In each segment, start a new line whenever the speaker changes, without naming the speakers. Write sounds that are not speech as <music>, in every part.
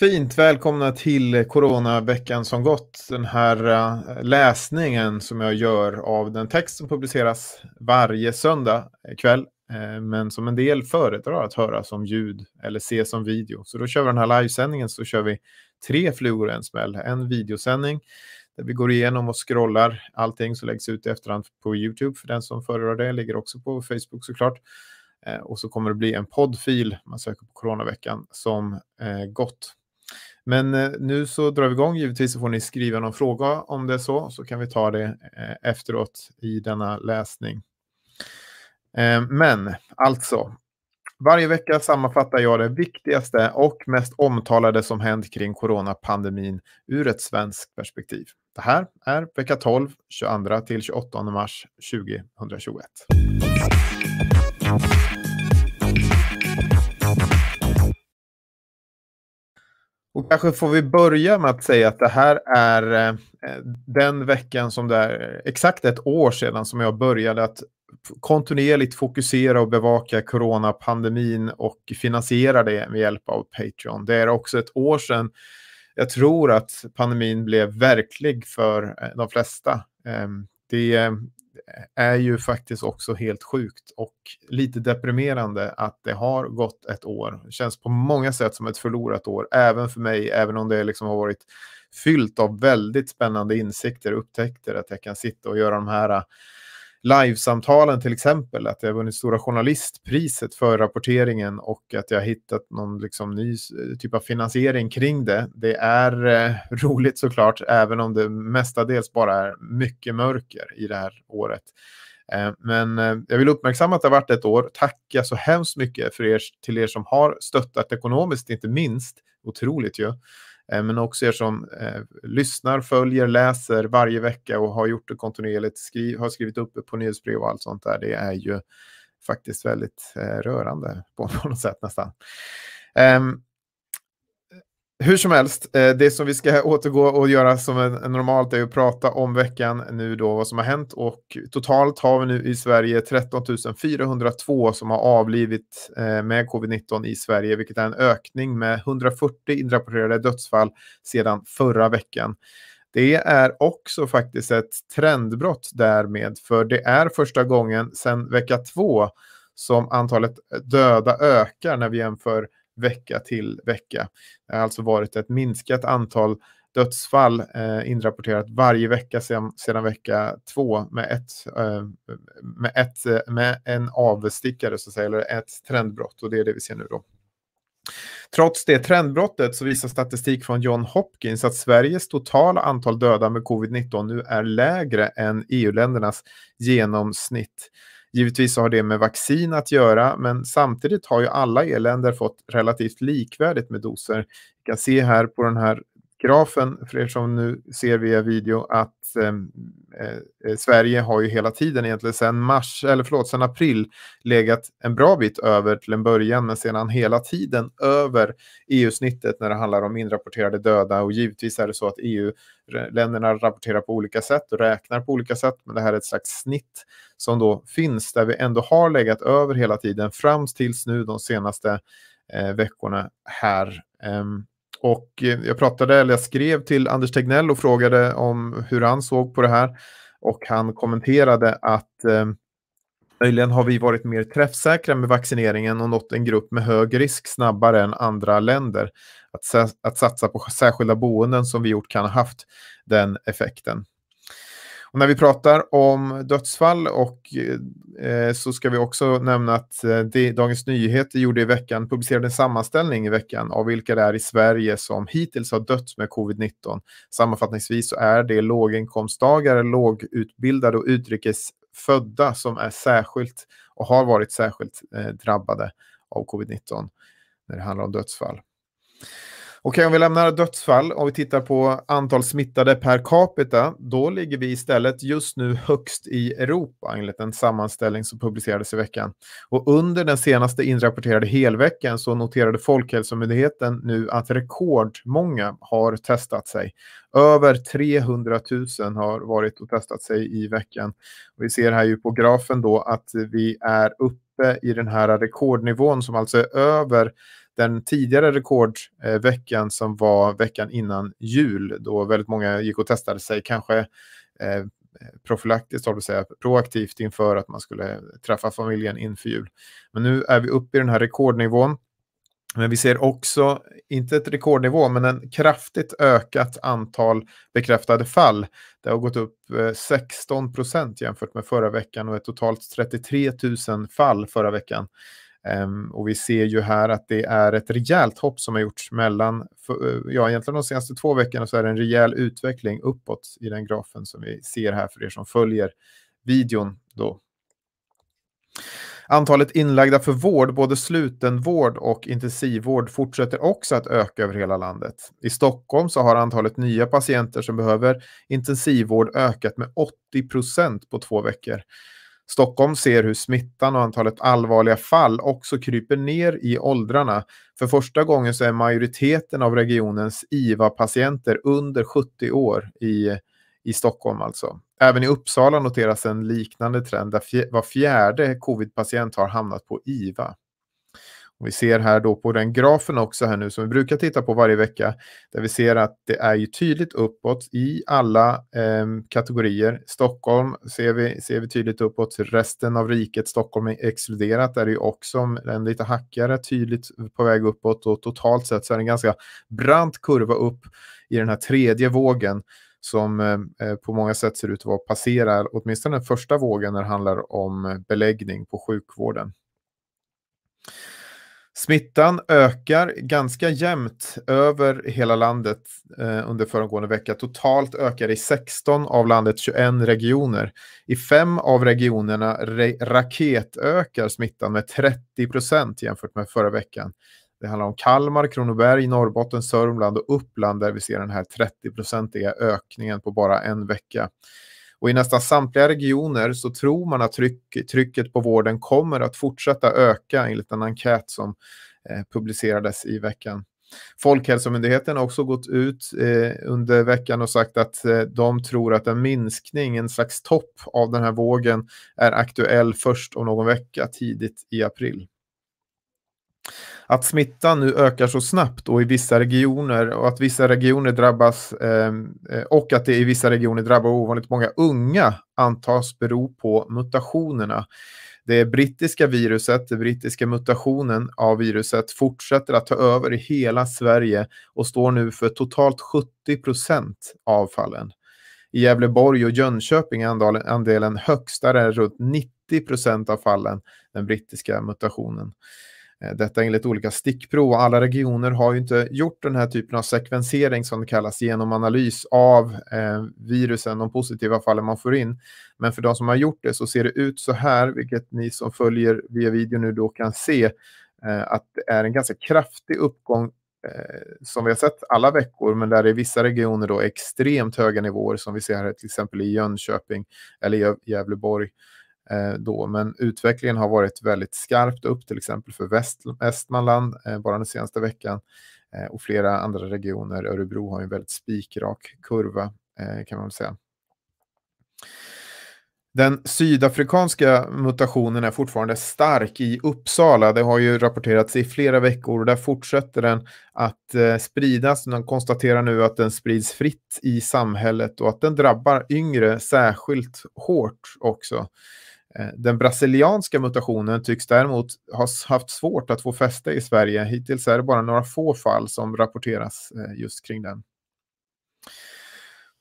Fint, välkomna till Coronaveckan som gått. Den här eh, läsningen som jag gör av den text som publiceras varje söndag kväll, eh, men som en del föredrar att höra som ljud eller se som video. Så då kör vi den här livesändningen så kör vi tre flugor i en smäll. En videosändning där vi går igenom och scrollar allting som läggs ut i efterhand på YouTube för den som föredrar det. Ligger också på Facebook såklart. Eh, och så kommer det bli en poddfil, man söker på Coronaveckan, som gått. Men eh, nu så drar vi igång. Givetvis så får ni skriva någon fråga om det är så, så kan vi ta det eh, efteråt i denna läsning. Eh, men alltså, varje vecka sammanfattar jag det viktigaste och mest omtalade som hänt kring coronapandemin ur ett svenskt perspektiv. Det här är vecka 12, 22 till 28 mars 2021. Och kanske får vi börja med att säga att det här är eh, den veckan som det är exakt ett år sedan som jag började att kontinuerligt fokusera och bevaka coronapandemin och finansiera det med hjälp av Patreon. Det är också ett år sedan jag tror att pandemin blev verklig för eh, de flesta. Ehm, det är ju faktiskt också helt sjukt och lite deprimerande att det har gått ett år. Det känns på många sätt som ett förlorat år, även för mig, även om det liksom har varit fyllt av väldigt spännande insikter och upptäckter, att jag kan sitta och göra de här livesamtalen till exempel, att jag vunnit Stora Journalistpriset för rapporteringen och att jag hittat någon liksom ny typ av finansiering kring det. Det är eh, <laughs> roligt såklart, även om det mestadels bara är mycket mörker i det här året. Eh, men eh, jag vill uppmärksamma att det har varit ett år. Tacka så hemskt mycket för er, till er som har stöttat ekonomiskt, inte minst. Otroligt ju. Eh, men också er som eh, lyssnar, följer, läser varje vecka och har gjort det kontinuerligt, skri har skrivit upp på nyhetsbrev och allt sånt där. Det är ju faktiskt väldigt eh, rörande på, <laughs> på något sätt nästan. Um, hur som helst, eh, det som vi ska återgå och göra som en, normalt är att prata om veckan nu då vad som har hänt och totalt har vi nu i Sverige 13 402 som har avlivit eh, med covid-19 i Sverige, vilket är en ökning med 140 inrapporterade dödsfall sedan förra veckan. Det är också faktiskt ett trendbrott därmed, för det är första gången sedan vecka två som antalet döda ökar när vi jämför vecka till vecka. Det har alltså varit ett minskat antal dödsfall eh, inrapporterat varje vecka sedan, sedan vecka två med, ett, eh, med, ett, eh, med en avstickare, så att säga, eller ett trendbrott. Och det är det vi ser nu då. Trots det trendbrottet så visar statistik från John Hopkins att Sveriges totala antal döda med covid-19 nu är lägre än EU-ländernas genomsnitt. Givetvis har det med vaccin att göra, men samtidigt har ju alla e-länder fått relativt likvärdigt med doser. Vi kan se här på den här grafen, för er som nu ser via video, att ehm, eh, eh, Sverige har ju hela tiden, egentligen sedan mars, eller förlåt, sedan april, legat en bra bit över till en början, men sedan hela tiden över EU-snittet när det handlar om inrapporterade döda. Och givetvis är det så att EU-länderna eh, rapporterar på olika sätt och räknar på olika sätt, men det här är ett slags snitt som då finns, där vi ändå har legat över hela tiden, fram tills nu de senaste eh, veckorna här. Um, och eh, jag pratade, eller jag skrev till Anders Tegnell och frågade om hur han såg på det här. Och han kommenterade att eh, möjligen har vi varit mer träffsäkra med vaccineringen och nått en grupp med hög risk snabbare än andra länder. Att, att satsa på särskilda boenden som vi gjort kan ha haft den effekten. Och när vi pratar om dödsfall och eh, så ska vi också nämna att eh, det, Dagens Nyheter gjorde i veckan, publicerade en sammanställning i veckan av vilka det är i Sverige som hittills har dött med covid-19. Sammanfattningsvis så är det låginkomsttagare, lågutbildade och utrikesfödda som är särskilt och har varit särskilt eh, drabbade av covid-19 när det handlar om dödsfall. Okej, om vi lämnar dödsfall och vi tittar på antal smittade per capita, då ligger vi istället just nu högst i Europa enligt en sammanställning som publicerades i veckan. Och under den senaste inrapporterade helveckan så noterade Folkhälsomyndigheten nu att rekordmånga har testat sig. Över 300 000 har varit och testat sig i veckan. Och vi ser här ju på grafen då att vi är uppe i den här rekordnivån som alltså är över den tidigare rekordveckan eh, som var veckan innan jul då väldigt många gick och testade sig, kanske eh, profylaktiskt, det säga, proaktivt inför att man skulle träffa familjen inför jul. Men nu är vi uppe i den här rekordnivån. Men vi ser också, inte ett rekordnivå, men en kraftigt ökat antal bekräftade fall. Det har gått upp eh, 16 procent jämfört med förra veckan och är totalt 33 000 fall förra veckan. Ehm, och vi ser ju här att det är ett rejält hopp som har gjorts mellan, eh, ja egentligen de senaste två veckorna så är det en rejäl utveckling uppåt i den grafen som vi ser här för er som följer videon då. Antalet inlagda för vård, både slutenvård och intensivvård, fortsätter också att öka över hela landet. I Stockholm så har antalet nya patienter som behöver intensivvård ökat med 80 procent på två veckor. Stockholm ser hur smittan och antalet allvarliga fall också kryper ner i åldrarna. För första gången så är majoriteten av regionens IVA-patienter under 70 år i, i Stockholm alltså. Även i Uppsala noteras en liknande trend där var fjärde covid-patient har hamnat på IVA. Och vi ser här då på den grafen också här nu som vi brukar titta på varje vecka där vi ser att det är ju tydligt uppåt i alla eh, kategorier. Stockholm ser vi, ser vi tydligt uppåt, resten av riket, Stockholm är exkluderat, där är ju också en lite hackigare tydligt på väg uppåt och totalt sett så är det en ganska brant kurva upp i den här tredje vågen som eh, på många sätt ser ut att vara passera åtminstone den första vågen när det handlar om beläggning på sjukvården. Smittan ökar ganska jämnt över hela landet eh, under föregående vecka. Totalt ökar i 16 av landets 21 regioner. I fem av regionerna raketökar smittan med 30 procent jämfört med förra veckan. Det handlar om Kalmar, Kronoberg, Norrbotten, Sörmland och Uppland där vi ser den här 30-procentiga ökningen på bara en vecka. Och i nästan samtliga regioner så tror man att tryck, trycket på vården kommer att fortsätta öka enligt en enkät som eh, publicerades i veckan. Folkhälsomyndigheten har också gått ut eh, under veckan och sagt att eh, de tror att en minskning, en slags topp av den här vågen är aktuell först om någon vecka, tidigt i april. Att smittan nu ökar så snabbt och i vissa regioner och att vissa regioner drabbas ehm, eh, och att det i vissa regioner drabbar ovanligt många unga antas bero på mutationerna. Det brittiska viruset, den brittiska mutationen av viruset fortsätter att ta över i hela Sverige och står nu för totalt 70 procent av fallen. I Gävleborg och Jönköping är andelen, andelen högst, där är runt 90 procent av fallen den brittiska mutationen. Eh, detta enligt olika stickprov. Alla regioner har ju inte gjort den här typen av sekvensering som det kallas genom analys av eh, virusen, de positiva fallen man får in. Men för de som har gjort det så ser det ut så här, vilket ni som följer via video nu då kan se, eh, att det är en ganska kraftig uppgång eh, som vi har sett alla veckor, men där det i vissa regioner då extremt höga nivåer som vi ser här till exempel i Jönköping eller i Gävleborg. Eh, då, men utvecklingen har varit väldigt skarpt upp, till exempel för Väst, Västmanland eh, bara den senaste veckan eh, och flera andra regioner. Örebro har en väldigt spikrak kurva eh, kan man väl säga. Den sydafrikanska mutationen är fortfarande stark i Uppsala. Det har ju rapporterats i flera veckor och där fortsätter den att eh, spridas. Man konstaterar nu att den sprids fritt i samhället och att den drabbar yngre särskilt hårt också. Eh, den brasilianska mutationen tycks däremot ha haft svårt att få fäste i Sverige. Hittills är det bara några få fall som rapporteras eh, just kring den.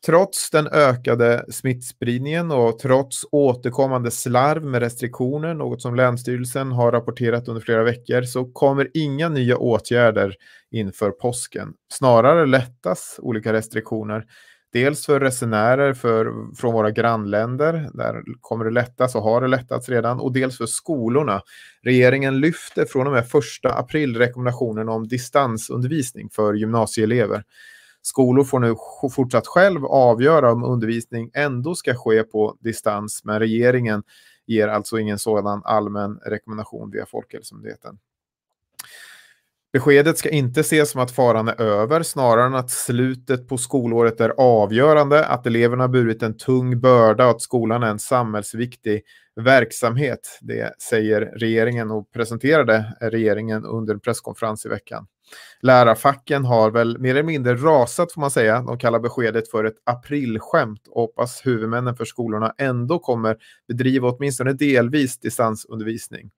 Trots den ökade smittspridningen och trots återkommande slarv med restriktioner, något som Länsstyrelsen har rapporterat under flera veckor, så kommer inga nya åtgärder inför påsken. Snarare lättas olika restriktioner Dels för resenärer för, från våra grannländer, där kommer det lättas och har det lättats redan, och dels för skolorna. Regeringen lyfter från och med 1 april rekommendationen om distansundervisning för gymnasieelever. Skolor får nu fortsatt själv avgöra om undervisning ändå ska ske på distans, men regeringen ger alltså ingen sådan allmän rekommendation via Folkhälsomyndigheten. Beskedet ska inte ses som att faran är över, snarare än att slutet på skolåret är avgörande, att eleverna burit en tung börda och att skolan är en samhällsviktig verksamhet. Det säger regeringen och presenterade regeringen under en presskonferens i veckan. Lärarfacken har väl mer eller mindre rasat får man säga. De kallar beskedet för ett aprilskämt och hoppas huvudmännen för skolorna ändå kommer bedriva åtminstone delvis distansundervisning.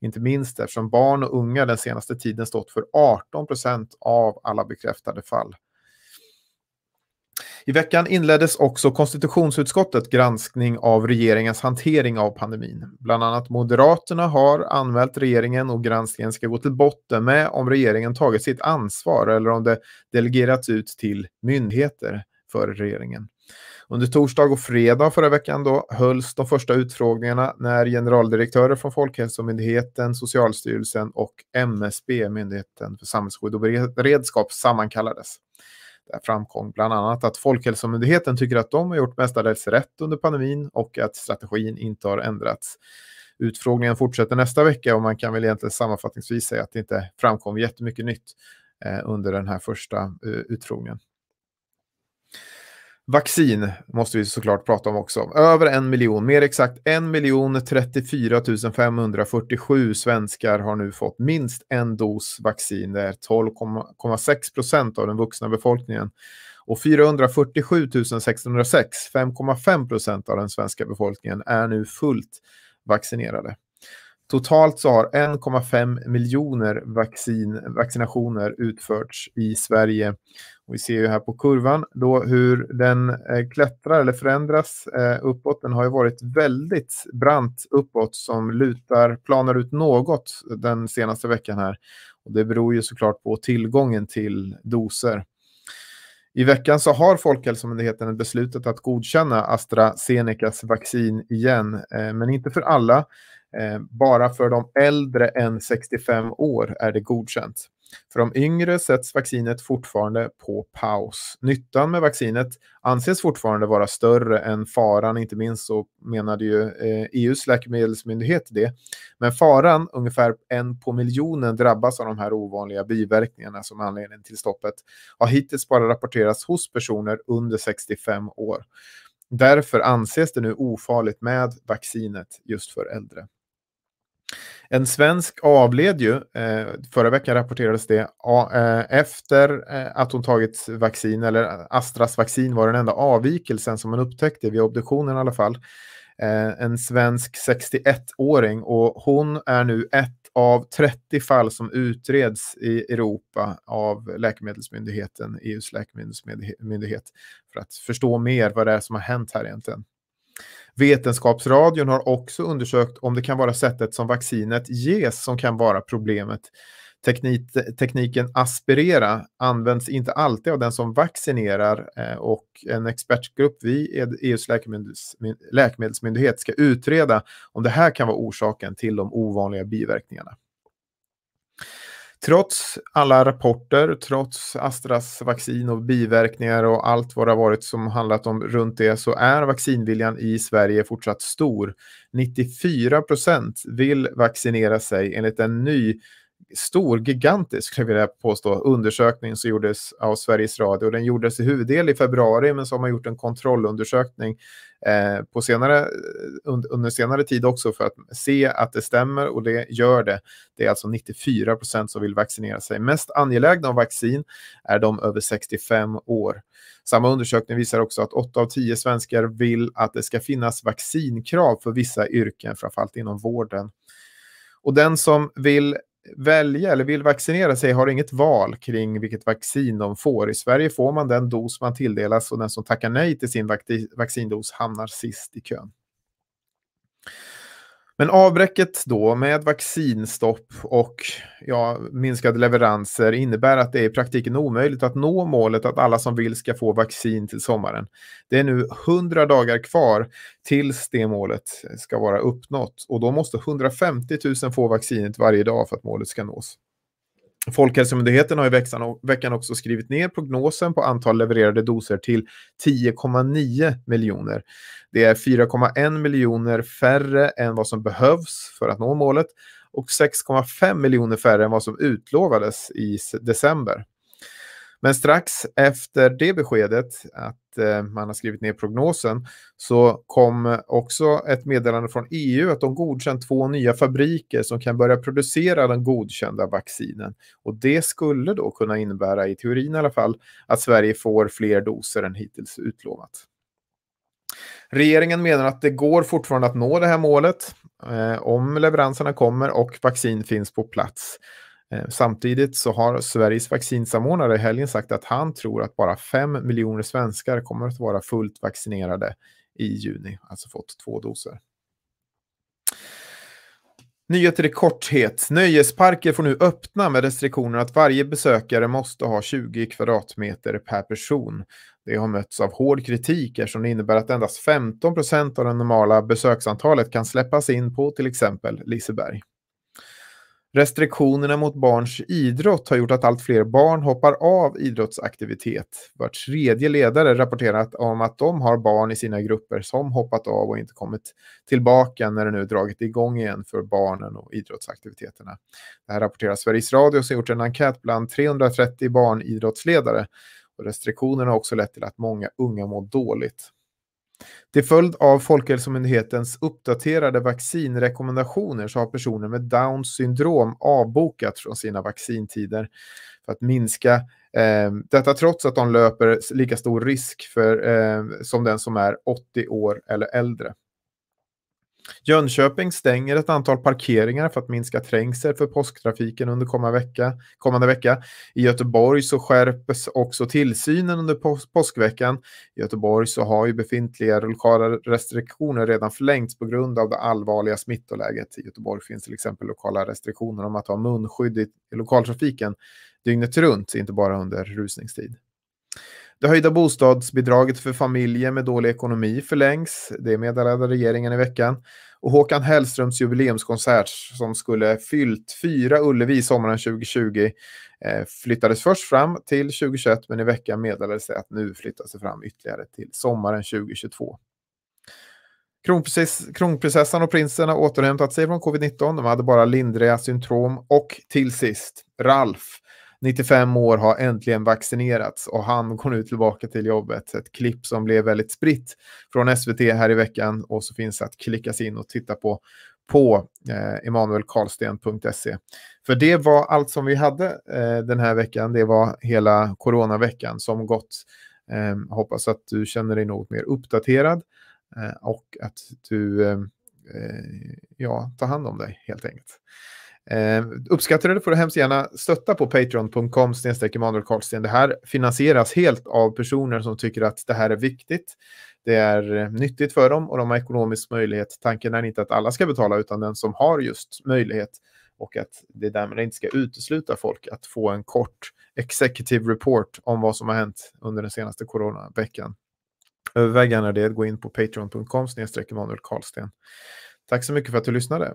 Inte minst eftersom barn och unga den senaste tiden stått för 18 procent av alla bekräftade fall. I veckan inleddes också konstitutionsutskottet granskning av regeringens hantering av pandemin. Bland annat Moderaterna har anmält regeringen och granskningen ska gå till botten med om regeringen tagit sitt ansvar eller om det delegerats ut till myndigheter för regeringen. Under torsdag och fredag förra veckan då hölls de första utfrågningarna när generaldirektörer från Folkhälsomyndigheten, Socialstyrelsen och MSB, Myndigheten för samhällsskydd och beredskap, sammankallades. Där framkom bland annat att Folkhälsomyndigheten tycker att de har gjort mestadels rätt under pandemin och att strategin inte har ändrats. Utfrågningen fortsätter nästa vecka och man kan väl egentligen sammanfattningsvis säga att det inte framkom jättemycket nytt eh, under den här första eh, utfrågningen. Vaccin måste vi såklart prata om också. Över en miljon, mer exakt 1 miljon 34 547 svenskar har nu fått minst en dos vaccin. Det är 12,6 procent av den vuxna befolkningen. Och 447 606, 5,5 procent av den svenska befolkningen, är nu fullt vaccinerade. Totalt så har 1,5 miljoner vaccin, vaccinationer utförts i Sverige. Och vi ser ju här på kurvan då hur den eh, klättrar eller förändras eh, uppåt. Den har ju varit väldigt brant uppåt som lutar, planar ut något den senaste veckan här. Och det beror ju såklart på tillgången till doser. I veckan så har Folkhälsomyndigheten beslutat att godkänna AstraZenecas vaccin igen, eh, men inte för alla. Eh, bara för de äldre än 65 år är det godkänt. För de yngre sätts vaccinet fortfarande på paus. Nyttan med vaccinet anses fortfarande vara större än faran, inte minst så menade ju eh, e EUs läkemedelsmyndighet det. Men faran, ungefär en på miljonen drabbas av de här ovanliga biverkningarna som anledning till stoppet, har hittills bara rapporterats hos personer under 65 år. Därför anses det nu ofarligt med vaccinet just för äldre. En svensk avled ju, eh, förra veckan rapporterades det, eh, efter eh, att hon tagit vaccin, eller eh, Astras vaccin var den enda avvikelsen som man upptäckte vid obduktionen i alla fall. Eh, en svensk 61-åring och hon är nu ett av 30 fall som utreds i Europa av Läkemedelsmyndigheten, EUs läkemedelsmyndighet, för att förstå mer vad det är som har hänt här egentligen. Vetenskapsradion har också undersökt om det kan vara sättet som vaccinet ges som kan vara problemet. Teknik, tekniken aspirera används inte alltid av den som vaccinerar eh, och en expertgrupp vid EUs e läkemedels, läkemedelsmyndighet ska utreda om det här kan vara orsaken till de ovanliga biverkningarna. Trots alla rapporter, trots Astras vaccin och biverkningar och allt vad det har varit som handlat om runt det så är vaccinviljan i Sverige fortsatt stor. 94 procent vill vaccinera sig enligt en ny stor, gigantisk, skulle jag vilja påstå, undersökning som gjordes av Sveriges Radio. Den gjordes i huvuddel i februari, men så har man gjort en kontrollundersökning eh, på senare, eh, under senare tid också för att se att det stämmer och det gör det. Det är alltså 94 procent som vill vaccinera sig. Mest angelägna om vaccin är de över 65 år. Samma undersökning visar också att 8 av 10 svenskar vill att det ska finnas vaccinkrav för vissa yrken, framförallt inom vården. Och den som vill välja eller vill vaccinera sig har inget val kring vilket vaccin de får. I Sverige får man den dos man tilldelas och den som tackar nej till sin vaccindos hamnar sist i kön. Men avbräcket då med vaccinstopp och ja, minskade leveranser innebär att det är i praktiken omöjligt att nå målet att alla som vill ska få vaccin till sommaren. Det är nu 100 dagar kvar tills det målet ska vara uppnått och då måste 150 000 få vaccinet varje dag för att målet ska nås. Folkhälsomyndigheten har i veckan också skrivit ner prognosen på antal levererade doser till 10,9 miljoner. Det är 4,1 miljoner färre än vad som behövs för att nå målet och 6,5 miljoner färre än vad som utlovades i december. Men strax efter det beskedet, att Eh, man har skrivit ner prognosen, så kom också ett meddelande från EU att de godkänt två nya fabriker som kan börja producera den godkända vaccinen. Och det skulle då kunna innebära, i teorin i alla fall, att Sverige får fler doser än hittills utlovat. Regeringen menar att det går fortfarande att nå det här målet eh, om leveranserna kommer och vaccin finns på plats. Eh, samtidigt så har Sveriges vaccinsamordnare i helgen sagt att han tror att bara 5 miljoner svenskar kommer att vara fullt vaccinerade i juni, alltså fått två doser. Nyheter i korthet. Nöjesparker får nu öppna med restriktioner att varje besökare måste ha 20 kvadratmeter per person. Det har mötts av hård kritik eftersom det innebär att endast 15 procent av det normala besöksantalet kan släppas in på till exempel Liseberg. Restriktionerna mot barns idrott har gjort att allt fler barn hoppar av idrottsaktivitet. Var tredje ledare rapporterat om att de har barn i sina grupper som hoppat av och inte kommit tillbaka när det nu dragit igång igen för barnen och idrottsaktiviteterna. Det här rapporterar Sveriges Radio som gjort en enkät bland 330 barnidrottsledare. Och restriktionerna har också lett till att många unga mår dåligt. Till följd av Folkhälsomyndighetens uppdaterade vaccinrekommendationer så har personer med Downs syndrom avbokat från sina vaccintider för att minska eh, detta trots att de löper lika stor risk för, eh, som den som är 80 år eller äldre. Jönköping stänger ett antal parkeringar för att minska trängsel för påsktrafiken under kommande vecka. Kommande vecka. I Göteborg så skärps också tillsynen under pås påskveckan. I Göteborg så har ju befintliga lokala restriktioner redan förlängts på grund av det allvarliga smittoläget. I Göteborg finns till exempel lokala restriktioner om att ha munskydd i lokaltrafiken dygnet runt, inte bara under rusningstid. Det höjda bostadsbidraget för familjer med dålig ekonomi förlängs. Det meddelade regeringen i veckan. Och Håkan Hellströms jubileumskonsert som skulle fyllt fyra Ullevi sommaren 2020 eh, flyttades först fram till 2021 men i veckan meddelades det att nu flyttas det fram ytterligare till sommaren 2022. Kronprinsess, kronprinsessan och prinsen har återhämtat sig från covid-19. De hade bara lindriga symptom och till sist Ralf 95 år har äntligen vaccinerats och han går nu tillbaka till jobbet. Ett klipp som blev väldigt spritt från SVT här i veckan och så finns att klicka sig in och titta på på eh, emanuelkarlsten.se. För det var allt som vi hade eh, den här veckan. Det var hela coronaveckan som gått. Eh, hoppas att du känner dig något mer uppdaterad eh, och att du ehm, eh, ja, tar hand om dig helt enkelt. Eh, uppskattar du det får du hemskt gärna stötta på patreon.com Emanuel Karlsten. Det här finansieras helt av personer som tycker att det här är viktigt. Det är eh, nyttigt för dem och de har ekonomisk möjlighet. Tanken är inte att alla ska betala utan den som har just möjlighet och att det därmed inte ska utesluta folk att få en kort executive report om vad som har hänt under den senaste coronaveckan. Överväg gärna det, gå in på patreon.com Emanuel Karlsten. Tack så mycket för att du lyssnade.